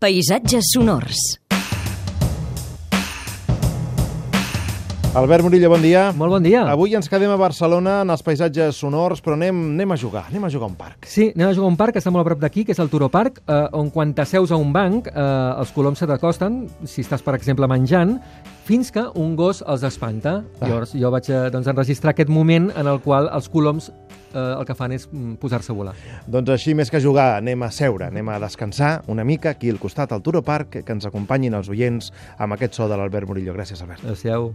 Paisatges sonors. Albert Murillo, bon dia. Molt bon dia. Avui ens quedem a Barcelona en els paisatges sonors, però anem, anem a jugar, anem a jugar a un parc. Sí, anem a jugar a un parc que està molt a prop d'aquí, que és el Turó Park, eh, on quan t'asseus a un banc, eh, els coloms se t'acosten, si estàs, per exemple, menjant, fins que un gos els espanta. Ah. Llavors jo vaig eh, doncs, enregistrar aquest moment en el qual els coloms eh, el que fan és mm, posar-se a volar. Doncs així, més que jugar, anem a seure, anem a descansar una mica aquí al costat al Turo Park, que ens acompanyin els oients amb aquest so de l'Albert Murillo. Gràcies, Albert. Adéu-siau.